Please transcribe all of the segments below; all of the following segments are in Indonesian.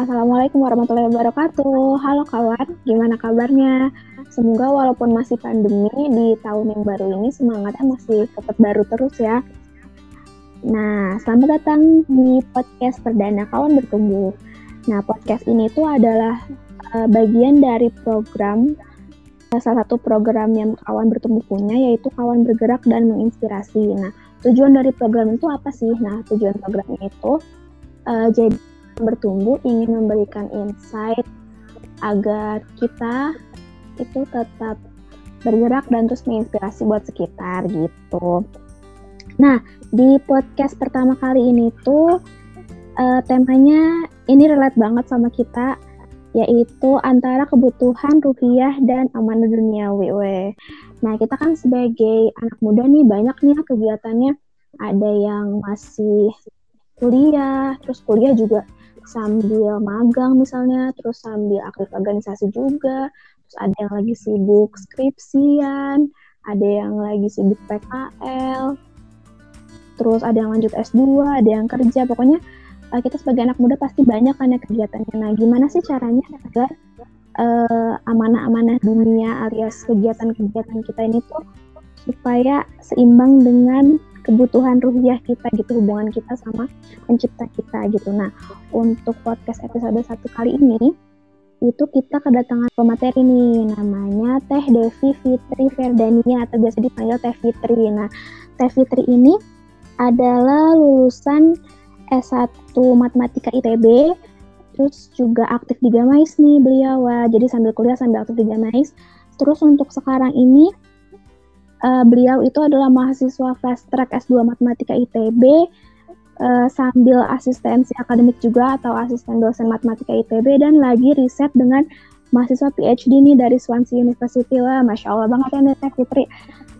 Assalamualaikum warahmatullahi wabarakatuh. Halo kawan, gimana kabarnya? Semoga walaupun masih pandemi di tahun yang baru ini semangatnya masih tetap baru terus ya. Nah, selamat datang di podcast perdana kawan bertumbuh. Nah, podcast ini tuh adalah uh, bagian dari program salah satu program yang kawan bertumbuh punya yaitu kawan bergerak dan menginspirasi. Nah, tujuan dari program itu apa sih? Nah, tujuan programnya itu uh, jadi bertumbuh ingin memberikan insight agar kita itu tetap bergerak dan terus menginspirasi buat sekitar gitu. Nah, di podcast pertama kali ini tuh uh, temanya ini relate banget sama kita yaitu antara kebutuhan rupiah dan amanah duniawi. Nah, kita kan sebagai anak muda nih banyak nih kegiatannya. Ada yang masih kuliah, terus kuliah juga sambil magang misalnya, terus sambil aktif organisasi juga, terus ada yang lagi sibuk skripsian, ada yang lagi sibuk PKL, terus ada yang lanjut S2, ada yang kerja, pokoknya uh, kita sebagai anak muda pasti banyak kan ya kegiatannya. Nah, gimana sih caranya agar uh, amanah-amanah dunia alias kegiatan-kegiatan kita ini tuh supaya seimbang dengan kebutuhan ruhiah kita gitu hubungan kita sama pencipta kita gitu. Nah untuk podcast episode satu kali ini itu kita kedatangan pemateri nih namanya Teh Devi Fitri Ferdania atau biasa dipanggil Teh Fitri. Nah Teh Fitri ini adalah lulusan S1 Matematika ITB terus juga aktif di Gamais nih beliau. Wah jadi sambil kuliah sambil aktif di Gamais. Terus untuk sekarang ini uh, beliau itu adalah mahasiswa fast track S2 Matematika ITB uh, eh, sambil asistensi akademik juga atau asisten dosen Matematika ITB dan lagi riset dengan mahasiswa PhD nih dari Swansea University. Lah Masya Allah banget ya Teh Fitri.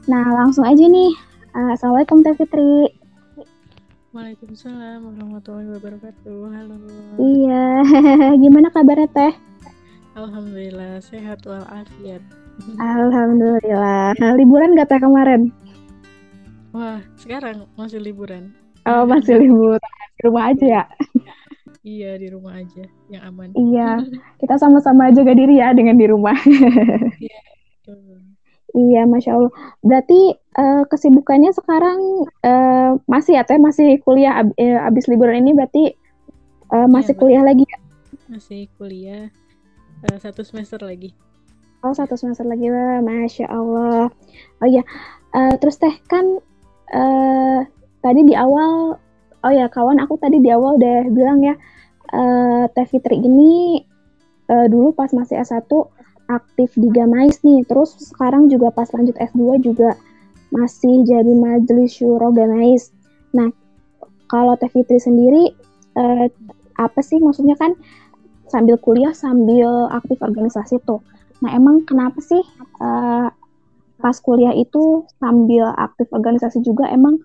Nah langsung aja nih. Uh, Assalamualaikum Teh Fitri. Waalaikumsalam warahmatullahi wabarakatuh. Halo. Iya Gimana kabarnya Teh? Alhamdulillah sehat walafiat Alhamdulillah. Nah, liburan gak teh kemarin? Wah, sekarang masih liburan. Oh, masih liburan. Di rumah aja ya? iya, di rumah aja. Yang aman. Iya, kita sama-sama jaga diri ya dengan di rumah. iya, Iya, Masya Allah. Berarti uh, kesibukannya sekarang uh, masih ya, Teh? Masih kuliah ab uh, abis liburan ini berarti uh, masih iya, kuliah lagi ya? Masih kuliah. Uh, satu semester lagi. Oh satu semester lagi lah, masya Allah. Oh iya, uh, terus teh kan uh, tadi di awal, oh ya kawan aku tadi di awal udah bilang ya, uh, Teh Fitri ini uh, dulu pas masih S1 aktif di Gamais nih, terus sekarang juga pas lanjut S2 juga masih jadi majelis syuro Gamais. Nah, kalau Teh Fitri sendiri uh, apa sih maksudnya kan sambil kuliah sambil aktif organisasi tuh. Nah, emang kenapa sih uh, pas kuliah itu sambil aktif organisasi juga emang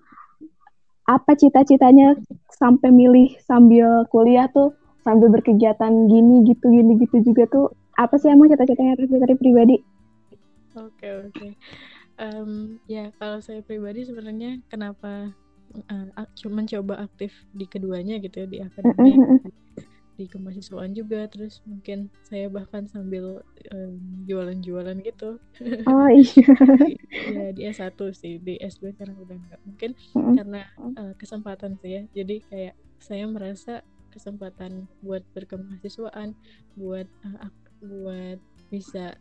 apa cita-citanya sampai milih sambil kuliah tuh sambil berkegiatan gini gitu gini gitu juga tuh apa sih emang cita-citanya dari pribadi? Oke okay, oke. Okay. Um, ya kalau saya pribadi sebenarnya kenapa uh, mencoba aktif di keduanya gitu ya di akademik di kemahasiswaan juga terus mungkin saya bahkan sambil jualan-jualan um, gitu. Oh iya. Ya di S1 sih di S2 sekarang udah enggak mungkin mm-hmm. karena uh, kesempatan sih ya jadi kayak saya merasa kesempatan buat berkemahasiswaan buat uh, buat bisa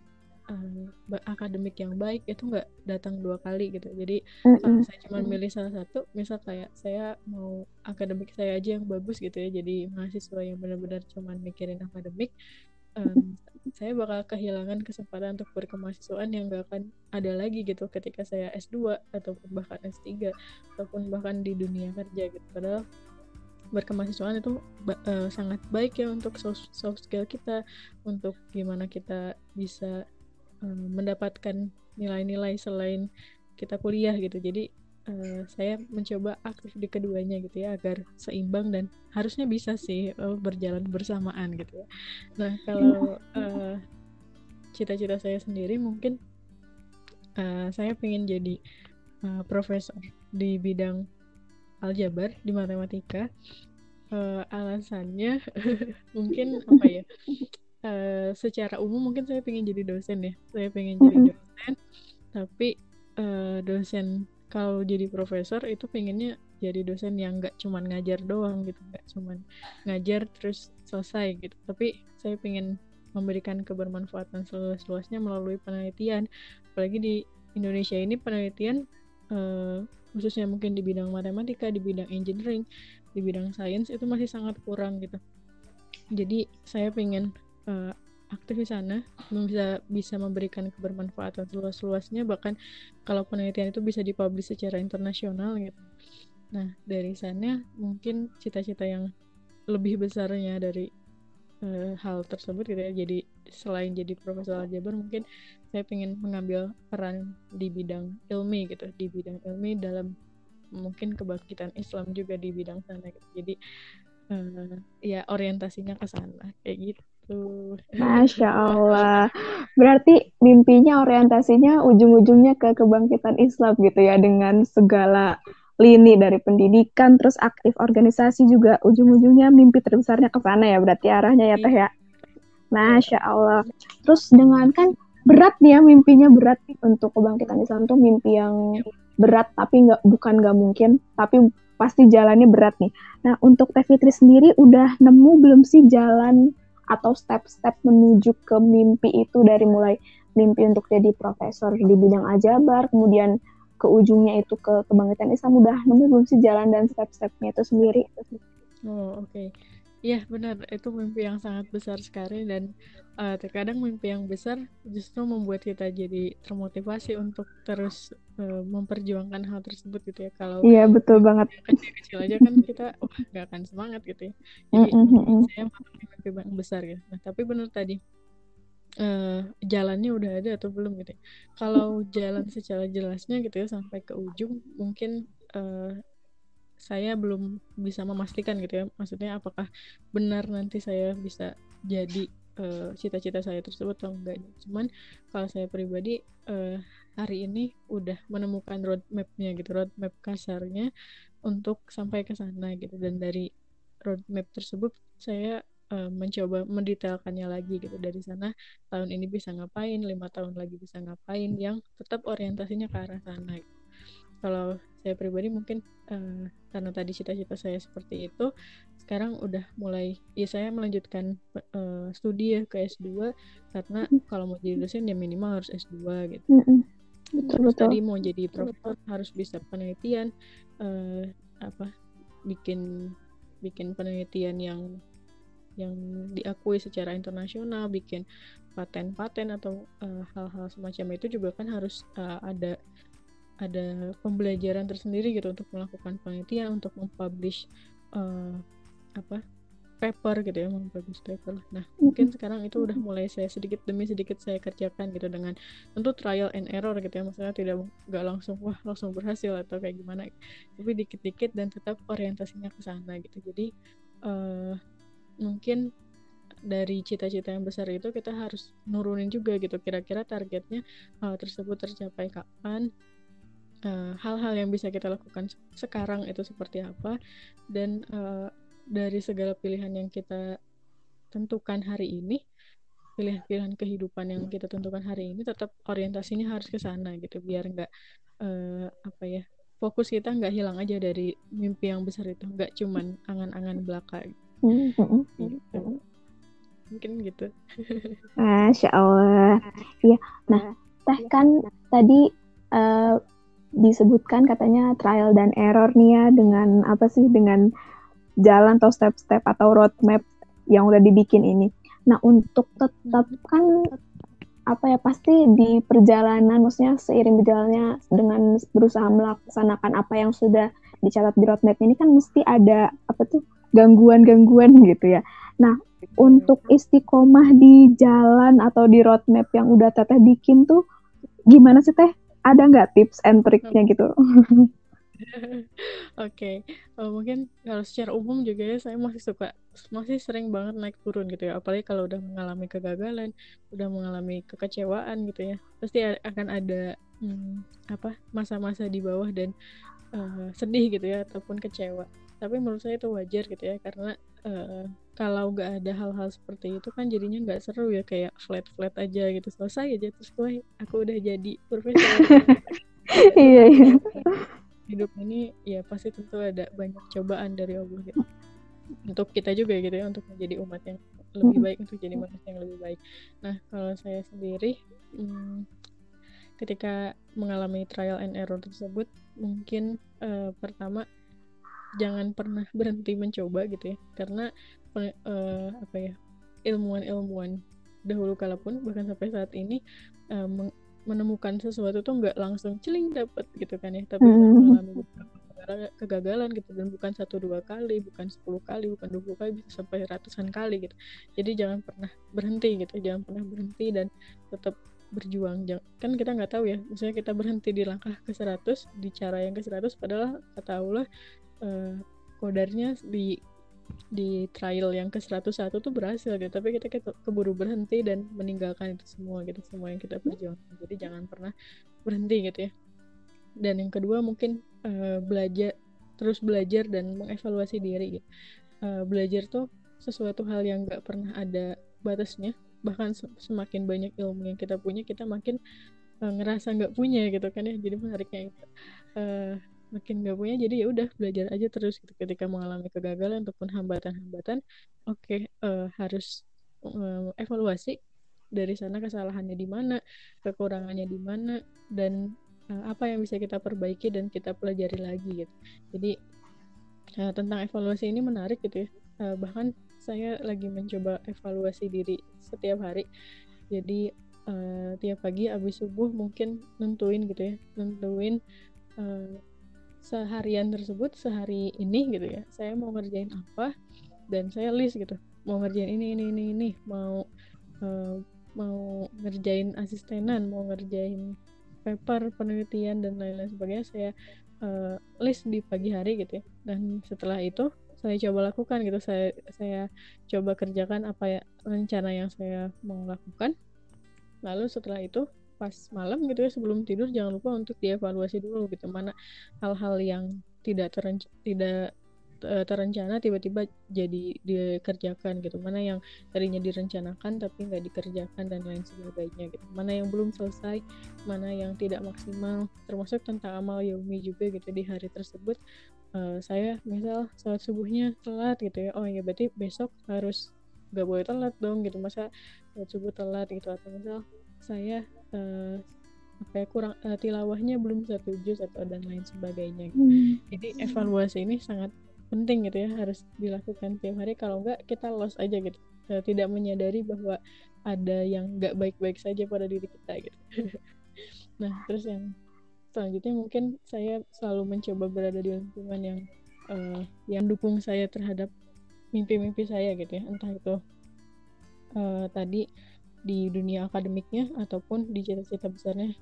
uh, akademik yang baik itu nggak datang dua kali gitu jadi mm-hmm. kalau saya cuma milih salah satu misal kayak saya mau akademik saya aja yang bagus gitu ya jadi mahasiswa yang benar-benar cuma mikirin akademik um, saya bakal kehilangan kesempatan untuk berkemahasiswaan yang gak akan ada lagi gitu ketika saya S2 ataupun bahkan S3 ataupun bahkan di dunia kerja gitu padahal berkemahasiswaan itu uh, sangat baik ya untuk soft, soft skill kita untuk gimana kita bisa uh, mendapatkan nilai-nilai selain kita kuliah gitu. Jadi uh, saya mencoba aktif di keduanya gitu ya agar seimbang dan harusnya bisa sih uh, berjalan bersamaan gitu ya. Nah kalau uh, cita-cita saya sendiri mungkin uh, saya pengen jadi uh, profesor di bidang aljabar di matematika. Uh, alasannya mungkin apa ya uh, secara umum mungkin saya pengen jadi dosen ya. Saya pengen jadi dosen tapi uh, dosen kalau jadi profesor itu pengennya jadi dosen yang nggak cuman ngajar doang gitu nggak cuman ngajar terus selesai gitu. Tapi saya pengen memberikan kebermanfaatan seluas-luasnya melalui penelitian. Apalagi di Indonesia ini penelitian uh, khususnya mungkin di bidang matematika di bidang engineering di bidang sains itu masih sangat kurang gitu. Jadi saya pengen uh, aktif di sana bisa bisa memberikan kebermanfaatan seluas-luasnya bahkan kalau penelitian itu bisa dipublish secara internasional gitu nah dari sana mungkin cita-cita yang lebih besarnya dari uh, hal tersebut gitu ya jadi selain jadi profesor aljabar mungkin saya ingin mengambil peran di bidang ilmi gitu di bidang ilmi dalam mungkin kebangkitan Islam juga di bidang sana gitu. jadi uh, ya orientasinya ke sana kayak gitu Masya Allah. Berarti mimpinya orientasinya ujung-ujungnya ke kebangkitan Islam gitu ya dengan segala lini dari pendidikan terus aktif organisasi juga ujung-ujungnya mimpi terbesarnya ke sana ya berarti arahnya ya teh ya. Masya Allah. Terus dengan kan berat nih ya mimpinya berat untuk kebangkitan Islam tuh mimpi yang berat tapi nggak bukan nggak mungkin tapi pasti jalannya berat nih. Nah untuk Teh Fitri sendiri udah nemu belum sih jalan atau step-step menuju ke mimpi itu dari mulai mimpi untuk jadi profesor di bidang ajabar, kemudian ke ujungnya itu ke kebangkitan Islam udah nemu belum sih jalan dan step-stepnya itu sendiri? Oh oke, okay. Iya benar, itu mimpi yang sangat besar sekali dan uh, terkadang mimpi yang besar justru membuat kita jadi termotivasi untuk terus uh, memperjuangkan hal tersebut gitu ya. Kalau iya betul banget. Kecil-kecil aja kan kita wah nggak akan semangat gitu ya. Jadi mm -hmm. saya mimpi yang besar ya. Nah tapi benar tadi uh, jalannya udah ada atau belum gitu. Ya. Kalau jalan secara jelasnya gitu ya sampai ke ujung mungkin uh, saya belum bisa memastikan gitu ya. Maksudnya apakah benar nanti saya bisa jadi eh, cita-cita uh, saya tersebut atau enggak. Cuman kalau saya pribadi uh, hari ini udah menemukan roadmapnya gitu roadmap kasarnya untuk sampai ke sana gitu. Dan dari roadmap tersebut saya uh, mencoba mendetailkannya lagi gitu. Dari sana tahun ini bisa ngapain lima tahun lagi bisa ngapain yang tetap orientasinya ke arah sana gitu. Kalau saya pribadi mungkin uh, karena tadi cita-cita saya seperti itu sekarang udah mulai ya saya melanjutkan uh, studi ya ke S2 karena kalau mau jadi dosen ya minimal harus S2 gitu mm -hmm. betul, betul. tadi mau jadi profesor harus bisa penelitian uh, apa bikin bikin penelitian yang yang diakui secara internasional bikin paten-paten atau hal-hal uh, semacam itu juga kan harus uh, ada ada pembelajaran tersendiri gitu untuk melakukan penelitian untuk mempublish uh, apa paper gitu ya mempublish paper. Nah mungkin sekarang itu udah mulai saya sedikit demi sedikit saya kerjakan gitu dengan tentu trial and error gitu ya maksudnya tidak nggak langsung wah langsung berhasil atau kayak gimana tapi dikit-dikit dan tetap orientasinya ke sana gitu. Jadi uh, mungkin dari cita-cita yang besar itu kita harus nurunin juga gitu kira-kira targetnya hal tersebut tercapai kapan hal-hal uh, yang bisa kita lakukan sekarang itu seperti apa? Dan uh, dari segala pilihan yang kita tentukan hari ini pilihan-pilihan kehidupan yang kita tentukan hari ini tetap orientasinya harus ke sana gitu biar nggak uh, apa ya fokus kita nggak hilang aja dari mimpi yang besar itu nggak cuman angan-angan belaka. Gitu. mungkin gitu. Masya Allah. Ya nah teh kan tadi uh, disebutkan katanya trial dan error nih ya dengan apa sih dengan jalan atau step-step atau roadmap yang udah dibikin ini. Nah untuk tetap kan apa ya pasti di perjalanan maksudnya seiring berjalannya dengan berusaha melaksanakan apa yang sudah dicatat di roadmap ini kan mesti ada apa tuh gangguan-gangguan gitu ya. Nah untuk istiqomah di jalan atau di roadmap yang udah teteh bikin tuh gimana sih teh ada nggak tips and triknya gitu? Oke, okay. uh, mungkin kalau secara umum juga ya saya masih suka masih sering banget naik turun gitu ya. Apalagi kalau udah mengalami kegagalan, udah mengalami kekecewaan gitu ya, pasti akan ada hmm, apa masa-masa di bawah dan uh, sedih gitu ya ataupun kecewa. Tapi menurut saya itu wajar gitu ya karena uh, kalau nggak ada hal-hal seperti itu kan jadinya nggak seru ya kayak flat flat aja gitu. Selesai aja terus gue aku udah jadi profesor iya iya. Hidup ini ya pasti tentu ada banyak cobaan dari Allah gitu. Untuk kita juga gitu ya untuk menjadi umat yang lebih baik untuk jadi manusia yang lebih baik. Nah kalau saya sendiri hmm, ketika mengalami trial and error tersebut mungkin uh, pertama jangan pernah berhenti mencoba gitu ya. Karena uh, apa ya ilmuwan-ilmuwan dahulu kala pun bahkan sampai saat ini uh, menemukan sesuatu tuh nggak langsung celing dapat gitu kan ya. Tapi mm. mengalami beberapa kegagalan gitu. Dan bukan satu dua kali bukan sepuluh kali bukan dua puluh kali bisa sampai ratusan kali gitu. Jadi jangan pernah berhenti gitu jangan pernah berhenti dan tetap berjuang. Kan kita nggak tahu ya misalnya kita berhenti di langkah ke 100 di cara yang ke 100 padahal kata Allah uh, kodarnya di di trial yang ke 101 tuh berhasil gitu. Tapi kita, keburu berhenti dan meninggalkan itu semua gitu semua yang kita perjuangkan. Jadi jangan pernah berhenti gitu ya. Dan yang kedua mungkin uh, belajar terus belajar dan mengevaluasi diri gitu. uh, belajar tuh sesuatu hal yang nggak pernah ada batasnya. Bahkan semakin banyak ilmu yang kita punya kita makin uh, ngerasa nggak punya gitu kan ya. Jadi menariknya uh, makin nggak punya jadi ya udah belajar aja terus gitu. Ketika mengalami kegagalan ataupun hambatan-hambatan oke okay, uh, harus uh, evaluasi dari sana kesalahannya di mana kekurangannya di mana dan uh, apa yang bisa kita perbaiki dan kita pelajari lagi gitu. Jadi uh, tentang evaluasi ini menarik gitu ya. Uh, bahkan saya lagi mencoba evaluasi diri setiap hari. Jadi uh, tiap pagi abis subuh mungkin nentuin gitu ya nentuin seharian tersebut sehari ini gitu ya saya mau ngerjain apa dan saya list gitu. Mau ngerjain ini ini ini ini. Mau uh, mau ngerjain asistenan mau ngerjain paper penelitian dan lain-lain sebagainya saya uh, list di pagi hari gitu ya. Dan setelah itu saya coba lakukan gitu. Saya saya coba kerjakan apa ya rencana yang saya mau lakukan. Lalu setelah itu pas malam gitu ya sebelum tidur jangan lupa untuk dievaluasi dulu gitu. Mana hal-hal yang tidak terenc tidak uh, terencana tiba-tiba jadi dikerjakan gitu. Mana yang tadinya direncanakan tapi nggak dikerjakan dan lain sebagainya gitu. Mana yang belum selesai mana yang tidak maksimal. Termasuk tentang amal yaumi juga gitu. Di hari tersebut uh, saya misal saat subuhnya telat gitu ya. Oh ya berarti besok harus nggak boleh telat dong gitu. Masa subuh telat gitu? Atau misal saya uh, apa ya kurang uh, tilawahnya belum satu juz atau dan lain sebagainya gitu. hmm. jadi evaluasi ini sangat penting gitu ya harus dilakukan tiap hari kalau enggak kita lost aja gitu uh, tidak menyadari bahwa ada yang nggak baik-baik saja pada diri kita gitu nah terus yang selanjutnya mungkin saya selalu mencoba berada di lingkungan yang uh, yang dukung saya terhadap mimpi-mimpi saya gitu ya entah itu uh, tadi di dunia akademiknya ataupun di cita-cita besarnya.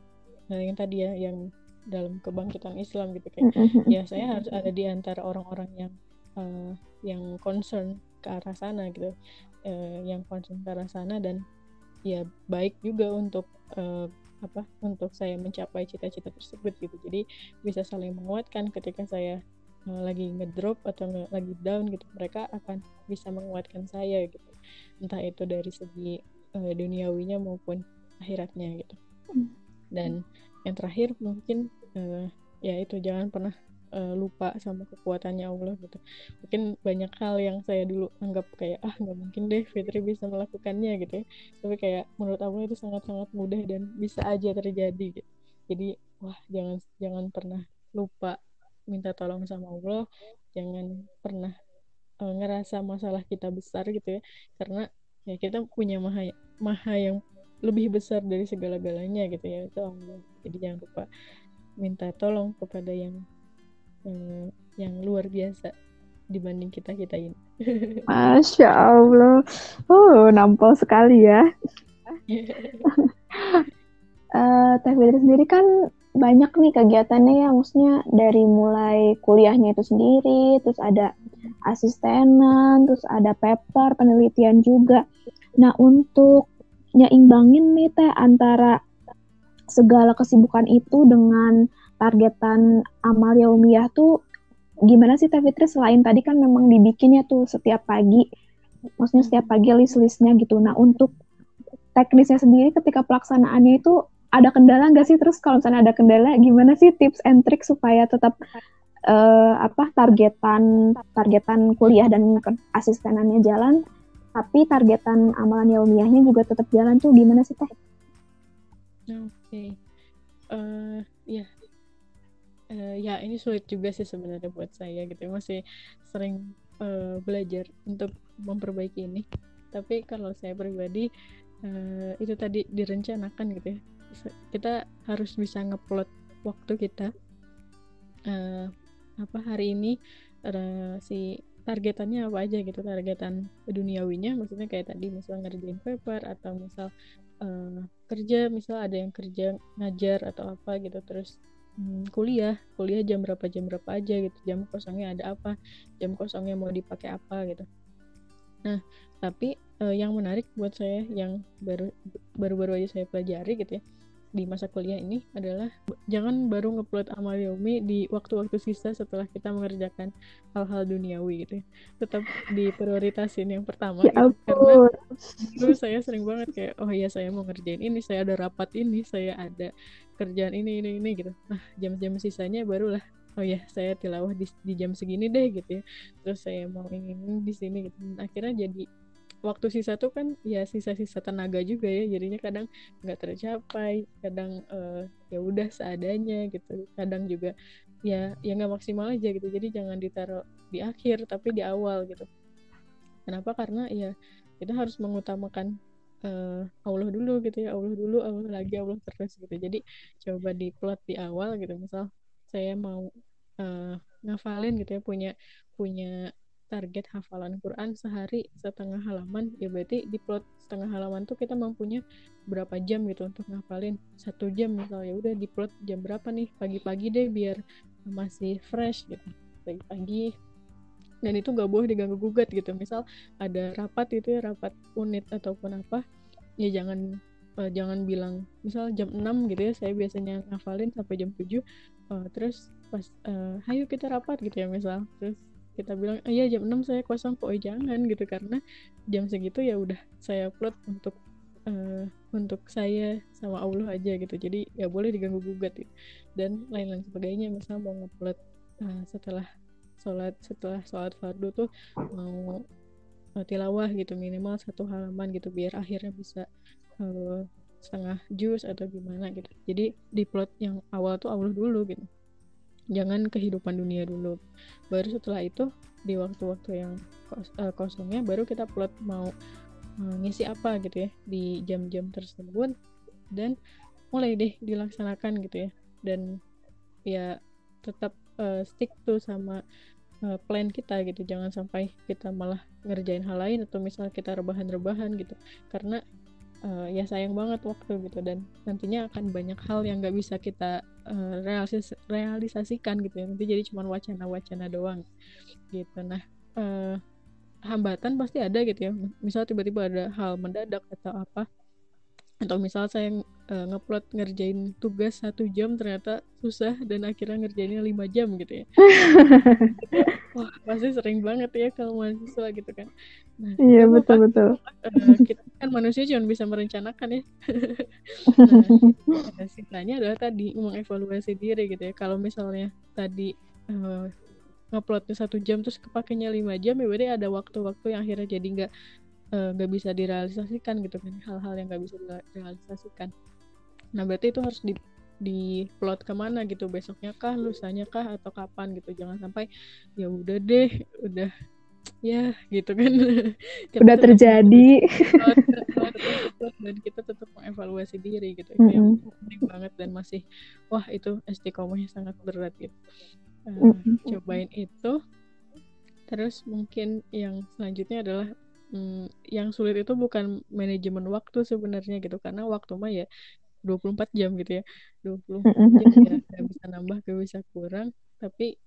Uh, yang tadi ya yang dalam kebangkitan Islam gitu kayak ya saya harus ada di antara orang-orang yang uh, yang concern ke arah sana gitu. Uh, yang concern ke arah sana dan ya baik juga untuk uh, apa untuk saya mencapai cita-cita tersebut gitu. Jadi bisa saling menguatkan ketika saya uh, lagi ngedrop atau nge lagi down gitu mereka akan bisa menguatkan saya gitu. Entah itu dari segi uh, duniawinya maupun akhiratnya gitu. Hmm. dan yang terakhir mungkin uh, ya itu jangan pernah uh, lupa sama kekuatannya Allah gitu. Mungkin banyak hal yang saya dulu anggap kayak ah nggak mungkin deh Fitri bisa melakukannya gitu ya. Tapi kayak menurut Allah itu sangat-sangat mudah dan bisa aja terjadi gitu. Jadi wah jangan jangan pernah lupa minta tolong sama Allah. Jangan pernah uh, ngerasa masalah kita besar gitu ya. Karena ya kita punya maha maha yang lebih besar dari segala-galanya gitu ya itu Allah jadi jangan lupa minta tolong kepada yang yang yang luar biasa dibanding kita kita ini. Masya Allah, oh nampol sekali ya. uh, Teh Fitri sendiri kan banyak nih kegiatannya ya, maksudnya dari mulai kuliahnya itu sendiri, terus ada asistenan, terus ada paper, penelitian juga. Nah untuk nyeimbangin nih Teh antara segala kesibukan itu dengan targetan amal yaumiyah tuh gimana sih Teh Fitri selain tadi kan memang dibikinnya tuh setiap pagi, maksudnya setiap pagi list-listnya gitu. Nah untuk teknisnya sendiri ketika pelaksanaannya itu ada kendala nggak sih? Terus kalau misalnya ada kendala, gimana sih tips and trick supaya tetap uh, apa targetan targetan kuliah dan asistenannya jalan, tapi targetan amalan yaumiyahnya juga tetap jalan tuh gimana sih teh? Oke, okay. uh, eh, ya uh, ya ini sulit juga sih sebenarnya buat saya gitu. Masih sering uh, belajar untuk memperbaiki ini. Tapi kalau saya pribadi uh, itu tadi direncanakan gitu ya. Kita harus bisa ngeplot waktu kita. Uh, apa hari ini uh, si targetannya apa aja gitu targetan duniawinya. Maksudnya kayak tadi misal ngerjain paper atau misal uh, kerja misal ada yang kerja ngajar atau apa gitu. Terus hmm, kuliah kuliah jam berapa jam berapa aja gitu. Jam kosongnya ada apa jam kosongnya mau dipakai apa gitu. Nah tapi uh, yang menarik buat saya yang baru baru-baru aja saya pelajari gitu ya di masa kuliah ini adalah jangan baru ngupload amal yomi di waktu-waktu sisa setelah kita mengerjakan hal-hal duniawi gitu ya. tetap diprioritasin yang pertama ya gitu. karena dulu saya sering banget kayak oh iya saya mau ngerjain ini saya ada rapat ini saya ada kerjaan ini ini ini gitu nah jam-jam sisanya barulah oh ya saya tilawah di, di jam segini deh gitu ya terus saya mau ingin di sini gitu dan akhirnya jadi waktu sisa tuh kan ya sisa-sisa tenaga juga ya jadinya kadang nggak tercapai kadang uh, ya udah seadanya gitu. Kadang juga ya ya nggak maksimal aja gitu. Jadi jangan ditaruh di akhir tapi di awal gitu. Kenapa? Karena ya kita harus mengutamakan uh, Allah dulu gitu ya. Allah dulu Allah lagi Allah terus gitu. Jadi coba di plot di awal gitu. Misal saya mau uh, ngafalin gitu ya punya punya target hafalan Quran sehari setengah halaman ya berarti di plot setengah halaman tuh kita mampunya berapa jam gitu untuk ngafalin satu jam misalnya udah di plot jam berapa nih? Pagi-pagi deh biar masih fresh gitu pagi-pagi. Dan itu gak boleh diganggu gugat gitu misal ada rapat itu ya rapat unit ataupun apa ya jangan uh, jangan bilang misal jam 6 gitu ya saya biasanya ngafalin sampai jam 7 uh, eh, terus pas uh, ayo kita rapat gitu ya misal terus kita bilang oh, iya jam 6 saya kosong kok oh, jangan gitu. Karena jam segitu ya udah saya upload untuk uh, untuk saya sama Allah aja gitu. Jadi ya boleh diganggu gugat gitu. dan lain-lain sebagainya misal mau ngupload uh, setelah sholat setelah sholat fardu tuh mau uh, tilawah gitu minimal satu halaman gitu biar akhirnya bisa uh, setengah jus atau gimana gitu. Jadi di plot yang awal tuh Allah dulu gitu jangan kehidupan dunia dulu. Baru setelah itu di waktu-waktu yang uh, kosongnya baru kita plot mau uh, ngisi apa gitu ya di jam-jam tersebut. Dan mulai deh dilaksanakan gitu ya. Dan ya tetap uh, stick tuh sama uh, plan kita gitu. Jangan sampai kita malah ngerjain hal lain atau misal kita rebahan-rebahan gitu. Karena uh, ya sayang banget waktu gitu. Dan nantinya akan banyak hal yang nggak bisa kita uh, realis realisasikan gitu ya. Nanti jadi cuma wacana-wacana doang gitu. Nah uh, hambatan pasti ada gitu ya. Misal tiba-tiba ada hal mendadak atau apa atau misal saya uh, ngeplot ngerjain tugas satu jam ternyata susah dan akhirnya ngerjainnya lima jam gitu ya. Wah pasti sering banget ya kalau mahasiswa gitu kan. Nah, iya betul betul. uh, kita kan manusia cuma bisa merencanakan ya. Nah sisanya adalah tadi mengevaluasi diri gitu ya. Kalau misalnya tadi uh, nguploadnya satu jam terus kepakainya lima jam ya berarti ada waktu-waktu yang akhirnya jadi nggak Eh, nggak uh, bisa direalisasikan gitu kan hal-hal yang nggak bisa direalisasikan. Nah berarti itu harus di di plot ke mana gitu? Besoknya kah lusanya kah atau kapan gitu? Jangan sampai ya udah deh udah ya gitu kan. Udah terjadi. dan kita tetap mengevaluasi diri gitu. Mm -hmm. yang penting banget dan masih wah itu istiqomahnya sangat berat gitu. Uh, mm -hmm. cobain itu. Terus mungkin yang selanjutnya adalah hmm, yang sulit itu bukan manajemen waktu sebenarnya gitu karena waktu mah ya 24 jam gitu ya. 24 jam ya gak bisa nambah gak bisa kurang. Tapi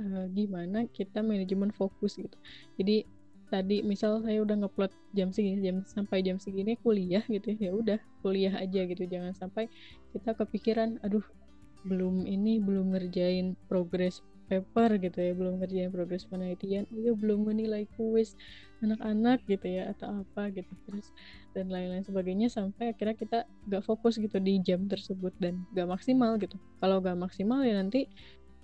uh, gimana kita manajemen fokus gitu. Jadi tadi misal saya udah ngeplot jam segini jam sampai jam segini kuliah gitu ya, ya udah kuliah aja gitu. Jangan sampai kita kepikiran aduh belum ini belum ngerjain progres paper gitu ya belum ngerjain progres penelitian. Oh ya belum menilai kuis anak-anak gitu ya atau apa gitu terus dan lain-lain sebagainya sampai akhirnya kita gak fokus gitu di jam tersebut dan gak maksimal gitu. Kalau gak maksimal ya nanti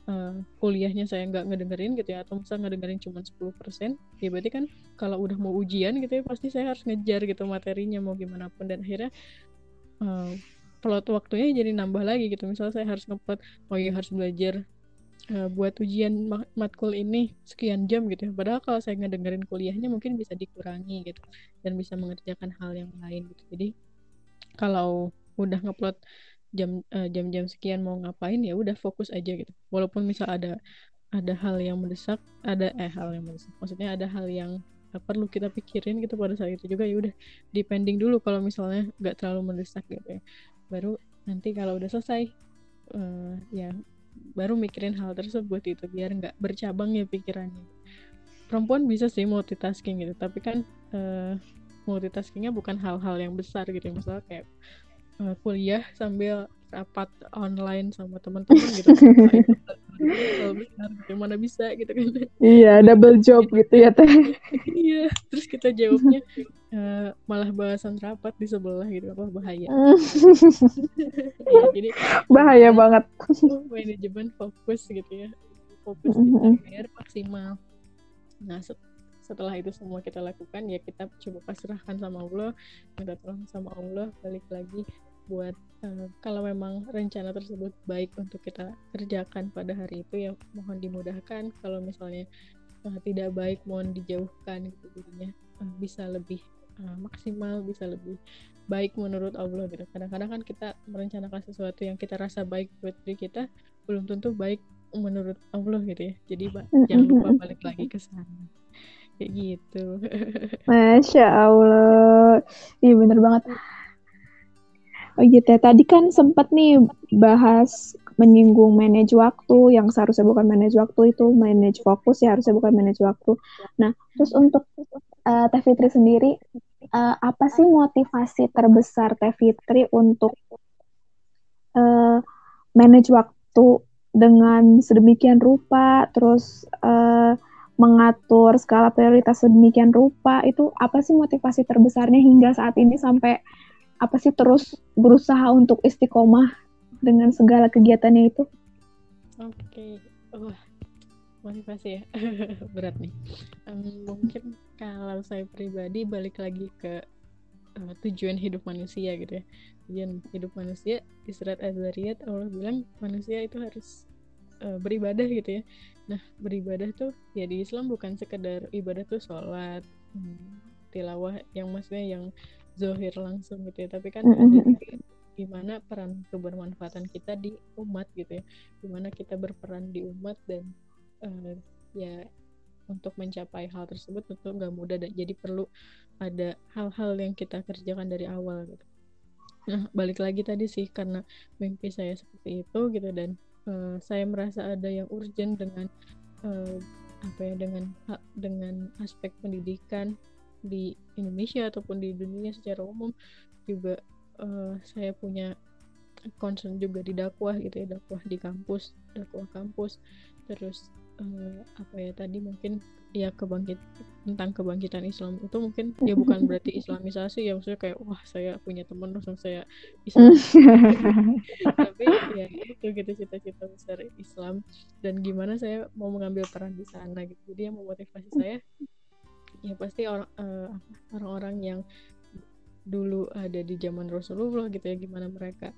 uh, kuliahnya saya nggak ngedengerin gitu ya atau misalnya ngedengerin cuma 10% ya berarti kan kalau udah mau ujian gitu ya pasti saya harus ngejar gitu materinya mau gimana pun dan akhirnya uh, plot waktunya jadi nambah lagi gitu. Misalnya saya harus ngeplot oh ya harus belajar uh, buat ujian matkul ini sekian jam gitu ya. Padahal kalau saya ngedengerin kuliahnya mungkin bisa dikurangi gitu dan bisa mengerjakan hal yang lain gitu. Jadi kalau udah ngeplot jam uh, jam-jam sekian mau ngapain ya udah fokus aja gitu. Walaupun misal ada ada hal yang mendesak ada eh hal yang mendesak. Maksudnya ada hal yang uh, perlu kita pikirin gitu pada saat itu juga ya udah depending dulu kalau misalnya nggak terlalu mendesak gitu ya. Baru nanti kalau udah selesai uh, ya baru mikirin hal tersebut itu biar nggak bercabang ya pikirannya. Perempuan bisa sih multitasking gitu tapi kan uh, multitaskingnya bukan hal-hal yang besar gitu. Misalnya kayak uh, kuliah sambil rapat online sama teman-teman gitu. Kalau besar gitu mana bisa gitu kan. Iya double job gitu ya teh. Iya terus kita jawabnya uh, malah bahasan rapat di sebelah gitu apa bahaya. Ya, jadi bahaya ya, banget manajemen fokus gitu ya. Fokus kita biar maksimal. Nah setelah itu semua kita lakukan ya kita coba pasrahkan sama Allah minta tolong sama Allah balik lagi buat uh, kalau memang rencana tersebut baik untuk kita kerjakan pada hari itu ya mohon dimudahkan. Kalau misalnya uh, tidak baik mohon dijauhkan gitu jadinya. Uh, bisa lebih uh, maksimal bisa lebih baik menurut Allah gitu. Kadang-kadang kan kita merencanakan sesuatu yang kita rasa baik buat diri kita belum tentu baik menurut Allah gitu ya. Jadi jangan lupa balik lagi ke sana. Kayak gitu. Masya Allah. Iya bener banget Oh gitu ya. Tadi kan sempat nih bahas menyinggung manage waktu yang seharusnya bukan manage waktu itu manage fokus ya harusnya bukan manage waktu. Nah, terus untuk uh, Teh Fitri sendiri uh, apa sih motivasi terbesar Teh Fitri untuk uh, manage waktu dengan sedemikian rupa terus uh, mengatur skala prioritas sedemikian rupa itu apa sih motivasi terbesarnya hingga saat ini sampai apa sih terus berusaha untuk istiqomah dengan segala kegiatannya itu? Oke, okay. wah motivasi ya berat nih. Um, mungkin kalau saya pribadi balik lagi ke uh, tujuan hidup manusia gitu ya. Tujuan hidup manusia di surat Az-Zariyat Allah bilang manusia itu harus uh, beribadah gitu ya. Nah beribadah tuh ya di Islam bukan sekedar ibadah tuh sholat, hmm, tilawah yang maksudnya yang zohir langsung gitu ya. Tapi kan mm -hmm. ada gimana peran kebermanfaatan kita di umat gitu ya. Gimana kita berperan di umat dan uh, ya untuk mencapai hal tersebut tentu nggak mudah dan jadi perlu ada hal-hal yang kita kerjakan dari awal gitu. Nah balik lagi tadi sih karena mimpi saya seperti itu gitu dan uh, saya merasa ada yang urgent dengan uh, apa ya dengan dengan aspek pendidikan di Indonesia ataupun di dunia secara umum juga uh, saya punya concern juga di dakwah gitu ya dakwah di kampus dakwah kampus. Terus uh, apa ya tadi mungkin ya kebangkit tentang kebangkitan Islam itu mungkin ya bukan berarti Islamisasi ya maksudnya kayak wah saya punya teman langsung saya Islam tapi ya itu gitu cita-cita besar Islam. Dan gimana saya mau mengambil peran di sana gitu. Jadi yang memotivasi saya ya pasti orang uh, orang-orang yang dulu ada di zaman Rasulullah gitu ya gimana mereka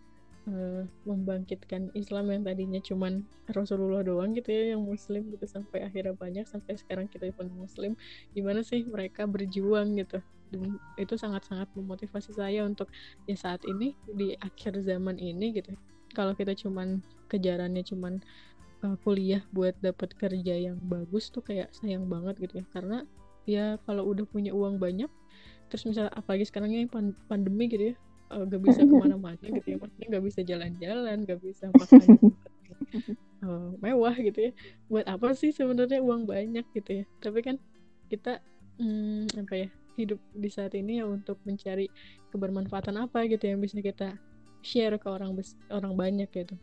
uh, membangkitkan Islam yang tadinya cuman Rasulullah doang gitu ya yang Muslim gitu sampai akhirnya banyak sampai sekarang kita pun Muslim. Gimana sih mereka berjuang gitu? Dan itu sangat-sangat memotivasi saya untuk ya saat ini di akhir zaman ini gitu. Kalau kita cuman kejarannya cuman uh, kuliah buat dapat kerja yang bagus tuh kayak sayang banget gitu ya. Karena ya kalau udah punya uang banyak terus misalnya apalagi sekarang ini pandemi gitu ya uh, gak bisa ke mana-mana gitu ya maksudnya gak bisa jalan-jalan gak bisa makan uh, mewah gitu ya. Buat apa sih sebenarnya uang banyak gitu ya? Tapi kan kita hmm, apa ya hidup di saat ini ya untuk mencari kebermanfaatan apa gitu yang bisa kita share ke orang orang banyak gitu.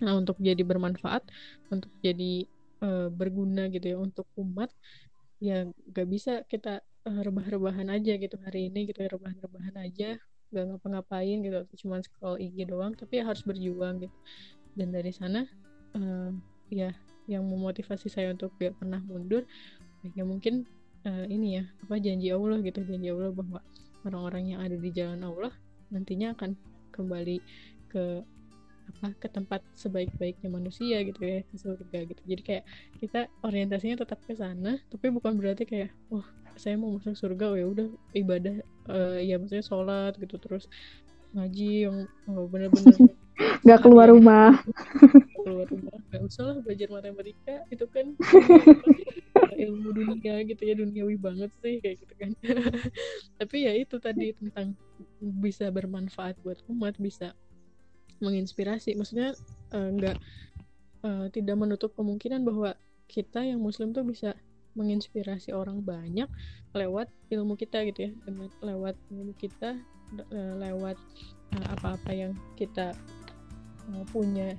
Nah untuk jadi bermanfaat untuk jadi uh, berguna gitu ya untuk umat ya gak bisa kita uh, rebah-rebahan aja gitu hari ini gitu ya rebahan-rebahan aja gak ngapa-ngapain gitu cuma scroll IG doang tapi ya harus berjuang gitu. Dan dari sana uh, ya yang memotivasi saya untuk gak pernah mundur ya mungkin uh, ini ya apa janji Allah gitu janji Allah bahwa orang-orang yang ada di jalan Allah nantinya akan kembali ke apa ke tempat sebaik-baiknya manusia gitu ya ke surga gitu. Jadi kayak kita orientasinya tetap ke sana tapi bukan berarti kayak wah oh, saya mau masuk surga oh ya udah ibadah uh, ya maksudnya sholat gitu terus ngaji yang oh, bener-bener. Nggak keluar rumah. Keluar rumah. Nggak usah lah belajar matematika itu kan ilmu dunia gitu ya duniawi banget sih kayak gitu kan. Tapi ya itu tadi tentang bisa bermanfaat buat umat bisa menginspirasi. Maksudnya uh, uh, tidak menutup kemungkinan bahwa kita yang muslim tuh bisa menginspirasi orang banyak lewat ilmu kita gitu ya. Dengan lewat ilmu kita uh, lewat apa-apa yang kita punya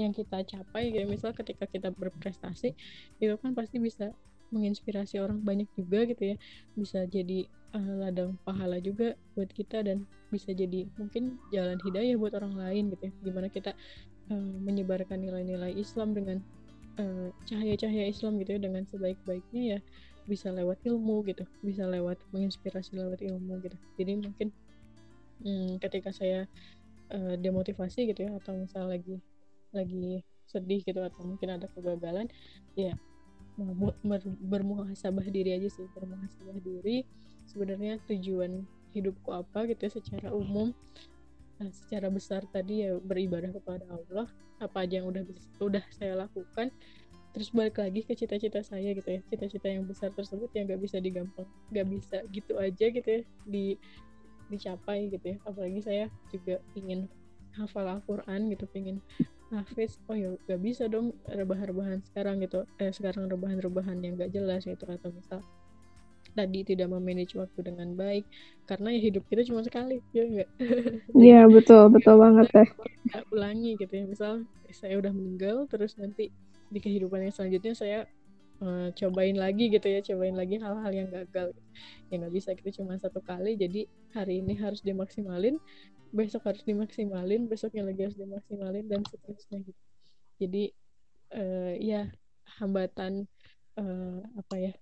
yang kita capai. Kayak misal ketika kita berprestasi itu kan pasti bisa menginspirasi orang banyak juga gitu ya. Bisa jadi uh, ladang pahala juga buat kita dan bisa jadi mungkin jalan hidayah buat orang lain gitu ya. Gimana kita uh, menyebarkan nilai-nilai Islam dengan uh, cahaya-cahaya Islam gitu ya. Dengan sebaik-baiknya ya bisa lewat ilmu gitu. Bisa lewat menginspirasi lewat ilmu gitu. Jadi mungkin hmm, ketika saya uh, demotivasi gitu ya atau misal lagi lagi sedih gitu atau mungkin ada kegagalan ya bermuhasabah diri aja sih bermuhasabah diri. Sebenarnya tujuan hidupku apa gitu ya secara umum. Nah, secara besar tadi ya beribadah kepada Allah. Apa aja yang udah udah saya lakukan. Terus balik lagi ke cita-cita saya gitu ya. Cita-cita yang besar tersebut yang gak bisa digampang gak bisa gitu aja gitu ya di dicapai gitu ya. Apalagi saya juga ingin hafal Al-Quran gitu pengen Hafiz oh ya gak bisa dong rebahan-rebahan sekarang gitu. Eh sekarang rebahan-rebahan yang gak jelas gitu atau misal tadi tidak memanage waktu dengan baik karena ya hidup kita cuma sekali ya enggak iya betul betul banget ya ulangi gitu ya. Misal saya udah meninggal terus nanti di kehidupan yang selanjutnya saya uh, cobain lagi gitu ya cobain lagi hal-hal yang gagal. Ya nggak bisa kita cuma satu kali jadi hari ini harus dimaksimalin besok harus dimaksimalin besoknya lagi harus dimaksimalin dan seterusnya gitu. Jadi uh, ya hambatan uh, apa ya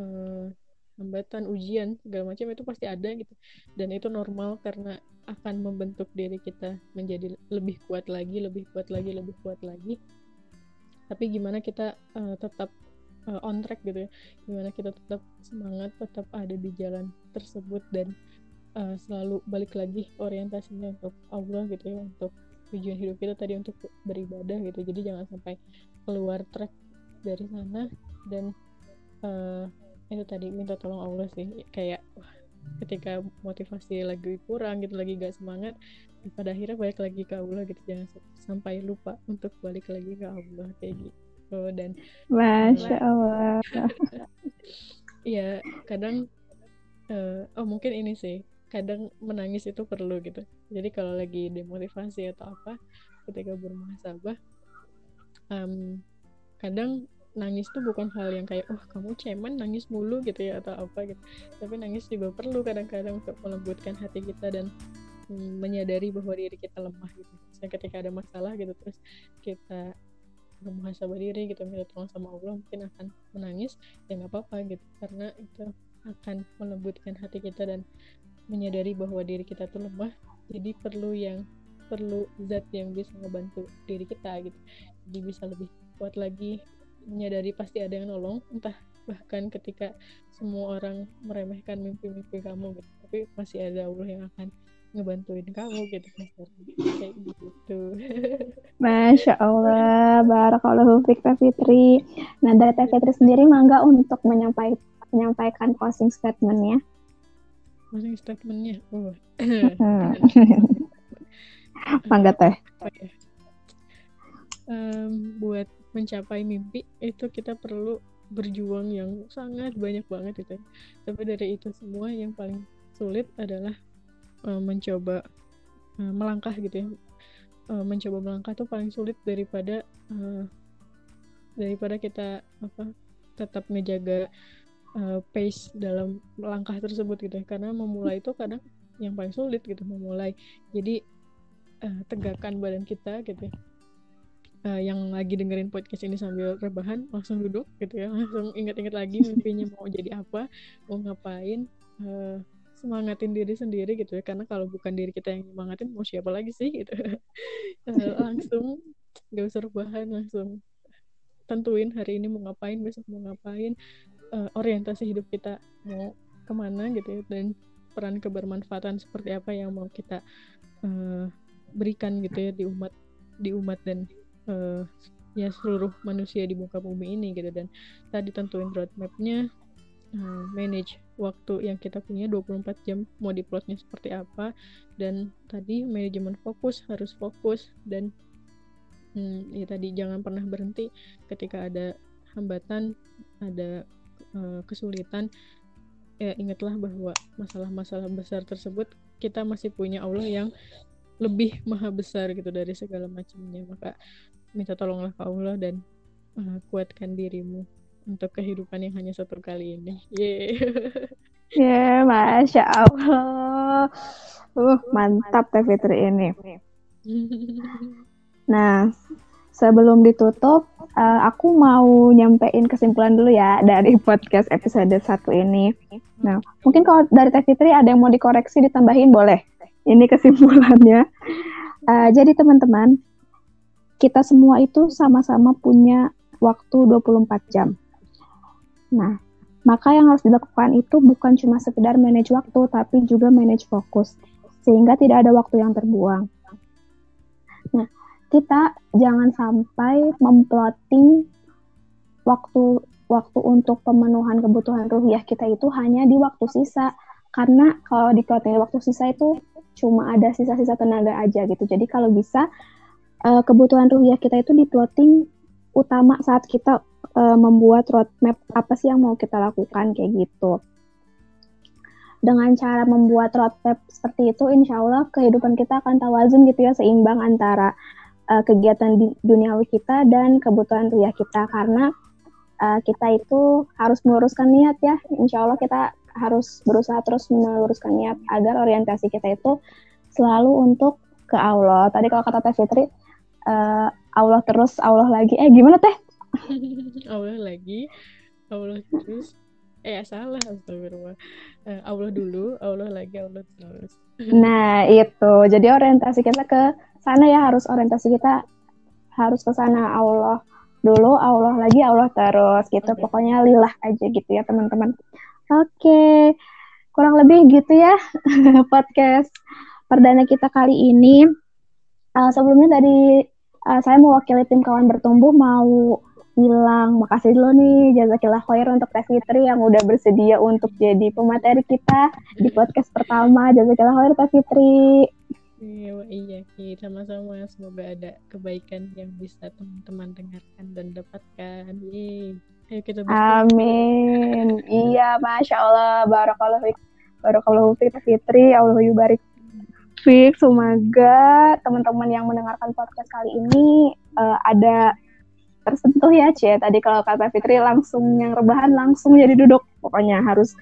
uh, hambatan ujian segala macam itu pasti ada gitu. Dan itu normal karena akan membentuk diri kita menjadi lebih kuat lagi lebih kuat lagi lebih kuat lagi. Tapi gimana kita uh, tetap uh, on track gitu ya? Gimana kita tetap semangat tetap ada di jalan tersebut dan uh, selalu balik lagi orientasinya untuk Allah gitu ya untuk tujuan hidup kita tadi untuk beribadah gitu. Jadi jangan sampai keluar track dari sana dan uh, itu tadi minta tolong Allah sih. Kayak wah, ketika motivasi lagi kurang gitu lagi gak semangat pada akhirnya balik lagi ke Allah gitu. Jangan sampai lupa untuk balik lagi ke Allah kayak gitu. Dan masya Allah. Ya kadang uh, oh mungkin ini sih kadang menangis itu perlu gitu. Jadi kalau lagi demotivasi atau apa ketika bermuhasabah um, kadang nangis tuh bukan hal yang kayak oh kamu cemen nangis mulu gitu ya atau apa gitu. Tapi nangis juga perlu kadang-kadang untuk melembutkan hati kita dan um, menyadari bahwa diri kita lemah gitu. Misalnya ketika ada masalah gitu terus kita bermuhasabah diri gitu minta tolong sama Allah mungkin akan menangis ya nggak apa-apa gitu. Karena itu akan melembutkan hati kita dan menyadari bahwa diri kita tuh lemah jadi perlu yang perlu zat yang bisa ngebantu diri kita gitu. Jadi bisa lebih kuat lagi menyadari pasti ada yang nolong entah bahkan ketika semua orang meremehkan mimpi-mimpi kamu gitu. Tapi masih ada Allah yang akan ngebantuin kamu gitu. Kayak gitu. Masya Allah Barakallahu Fik Fitri. Nah dari Teh Fitri sendiri mangga untuk menyampaikan menyampaikan closing statementnya closing statementnya? Oh. mangga teh. Um, buat mencapai mimpi itu kita perlu berjuang yang sangat banyak banget itu tapi dari itu semua yang paling sulit adalah uh, mencoba uh, melangkah gitu ya. Uh, mencoba melangkah itu paling sulit daripada uh, daripada kita apa tetap menjaga uh, pace dalam langkah tersebut gitu ya. karena memulai itu kadang yang paling sulit gitu memulai. Jadi uh, tegakkan badan kita gitu. Uh, yang lagi dengerin podcast ini sambil rebahan langsung duduk gitu ya. Langsung ingat-ingat lagi mimpinya mau jadi apa mau ngapain. Uh, semangatin diri sendiri gitu ya. Karena kalau bukan diri kita yang semangatin mau siapa lagi sih gitu. Uh, langsung gak usah rebahan langsung tentuin hari ini mau ngapain besok mau ngapain uh, orientasi hidup kita mau ke mana gitu ya dan peran kebermanfaatan seperti apa yang mau kita uh, berikan gitu ya di umat di umat dan uh, ya seluruh manusia di muka bumi ini gitu. Dan tadi tentuin roadmapnya uh, manage waktu yang kita punya 24 jam mau diplotnya seperti apa. Dan tadi manajemen fokus harus fokus dan hmm, ya tadi jangan pernah berhenti ketika ada hambatan ada uh, kesulitan ya ingatlah bahwa masalah-masalah besar tersebut kita masih punya Allah yang lebih maha besar gitu dari segala macamnya maka minta tolonglah ke Allah dan uh, kuatkan dirimu untuk kehidupan yang hanya satu kali ini. Ya, yeah, masya Allah. Uh, mantap Teh Fitri ini. Nah, sebelum ditutup, uh, aku mau nyampein kesimpulan dulu ya dari podcast episode satu ini. Nah, mungkin kalau dari Teh Fitri ada yang mau dikoreksi, ditambahin boleh. Ini kesimpulannya. Uh, jadi teman-teman, kita semua itu sama-sama punya waktu 24 jam. Nah, maka yang harus dilakukan itu bukan cuma sekedar manage waktu, tapi juga manage fokus, sehingga tidak ada waktu yang terbuang. Nah, kita jangan sampai memplotting waktu waktu untuk pemenuhan kebutuhan ruhiah kita itu hanya di waktu sisa karena kalau di plotting waktu sisa itu cuma ada sisa-sisa tenaga aja gitu. Jadi kalau bisa uh, kebutuhan ruhiah kita itu diplotting utama saat kita uh, membuat roadmap apa sih yang mau kita lakukan kayak gitu. Dengan cara membuat roadmap seperti itu, insya Allah kehidupan kita akan tawazun gitu ya, seimbang antara uh, kegiatan di duniawi kita dan kebutuhan ruhiah kita. Karena uh, kita itu harus meluruskan niat ya, insya Allah kita harus berusaha terus meluruskan niat agar orientasi kita itu selalu untuk ke Allah. Tadi kalau kata Teh Fitri, uh, Allah terus, Allah lagi. Eh gimana Teh? Allah lagi, Allah terus. Eh salah astagfirullah. Uh, Allah dulu, Allah lagi, Allah terus. nah itu, jadi orientasi kita ke sana ya harus orientasi kita harus ke sana Allah dulu, Allah lagi, Allah terus gitu. Okay. Pokoknya lillah aja gitu ya teman-teman. Oke, kurang lebih gitu ya podcast perdana kita kali ini. Uh, sebelumnya tadi uh, saya mewakili tim kawan bertumbuh mau bilang makasih dulu nih jazakillah khair untuk Teh Fitri yang udah bersedia untuk jadi pemateri kita di podcast pertama. Jazakillah khair Teh Fitri. Iya, iya, kita sama-sama. Semoga ada kebaikan yang bisa teman-teman dengarkan dan dapatkan. Yeay. Ayo kita Amin. iya, masya Allah. Barakallahu fiik. Barakallahu fiik Fitri. Allah yubarik fiik. Semoga teman-teman yang mendengarkan podcast kali ini uh, ada tersentuh ya, Cie. Tadi kalau kata Fitri langsung yang rebahan langsung jadi duduk. Pokoknya harus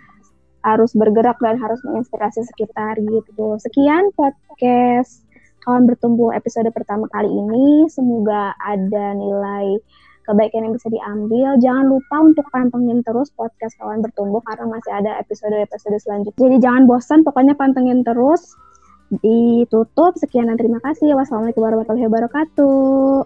harus bergerak dan harus menginspirasi sekitar gitu. Sekian podcast kawan bertumbuh episode pertama kali ini. Semoga ada nilai kebaikan yang bisa diambil. Jangan lupa untuk pantengin terus podcast kawan bertumbuh karena masih ada episode-episode selanjutnya. Jadi jangan bosan, pokoknya pantengin terus. Ditutup. Sekian dan terima kasih. Wassalamualaikum warahmatullahi wabarakatuh.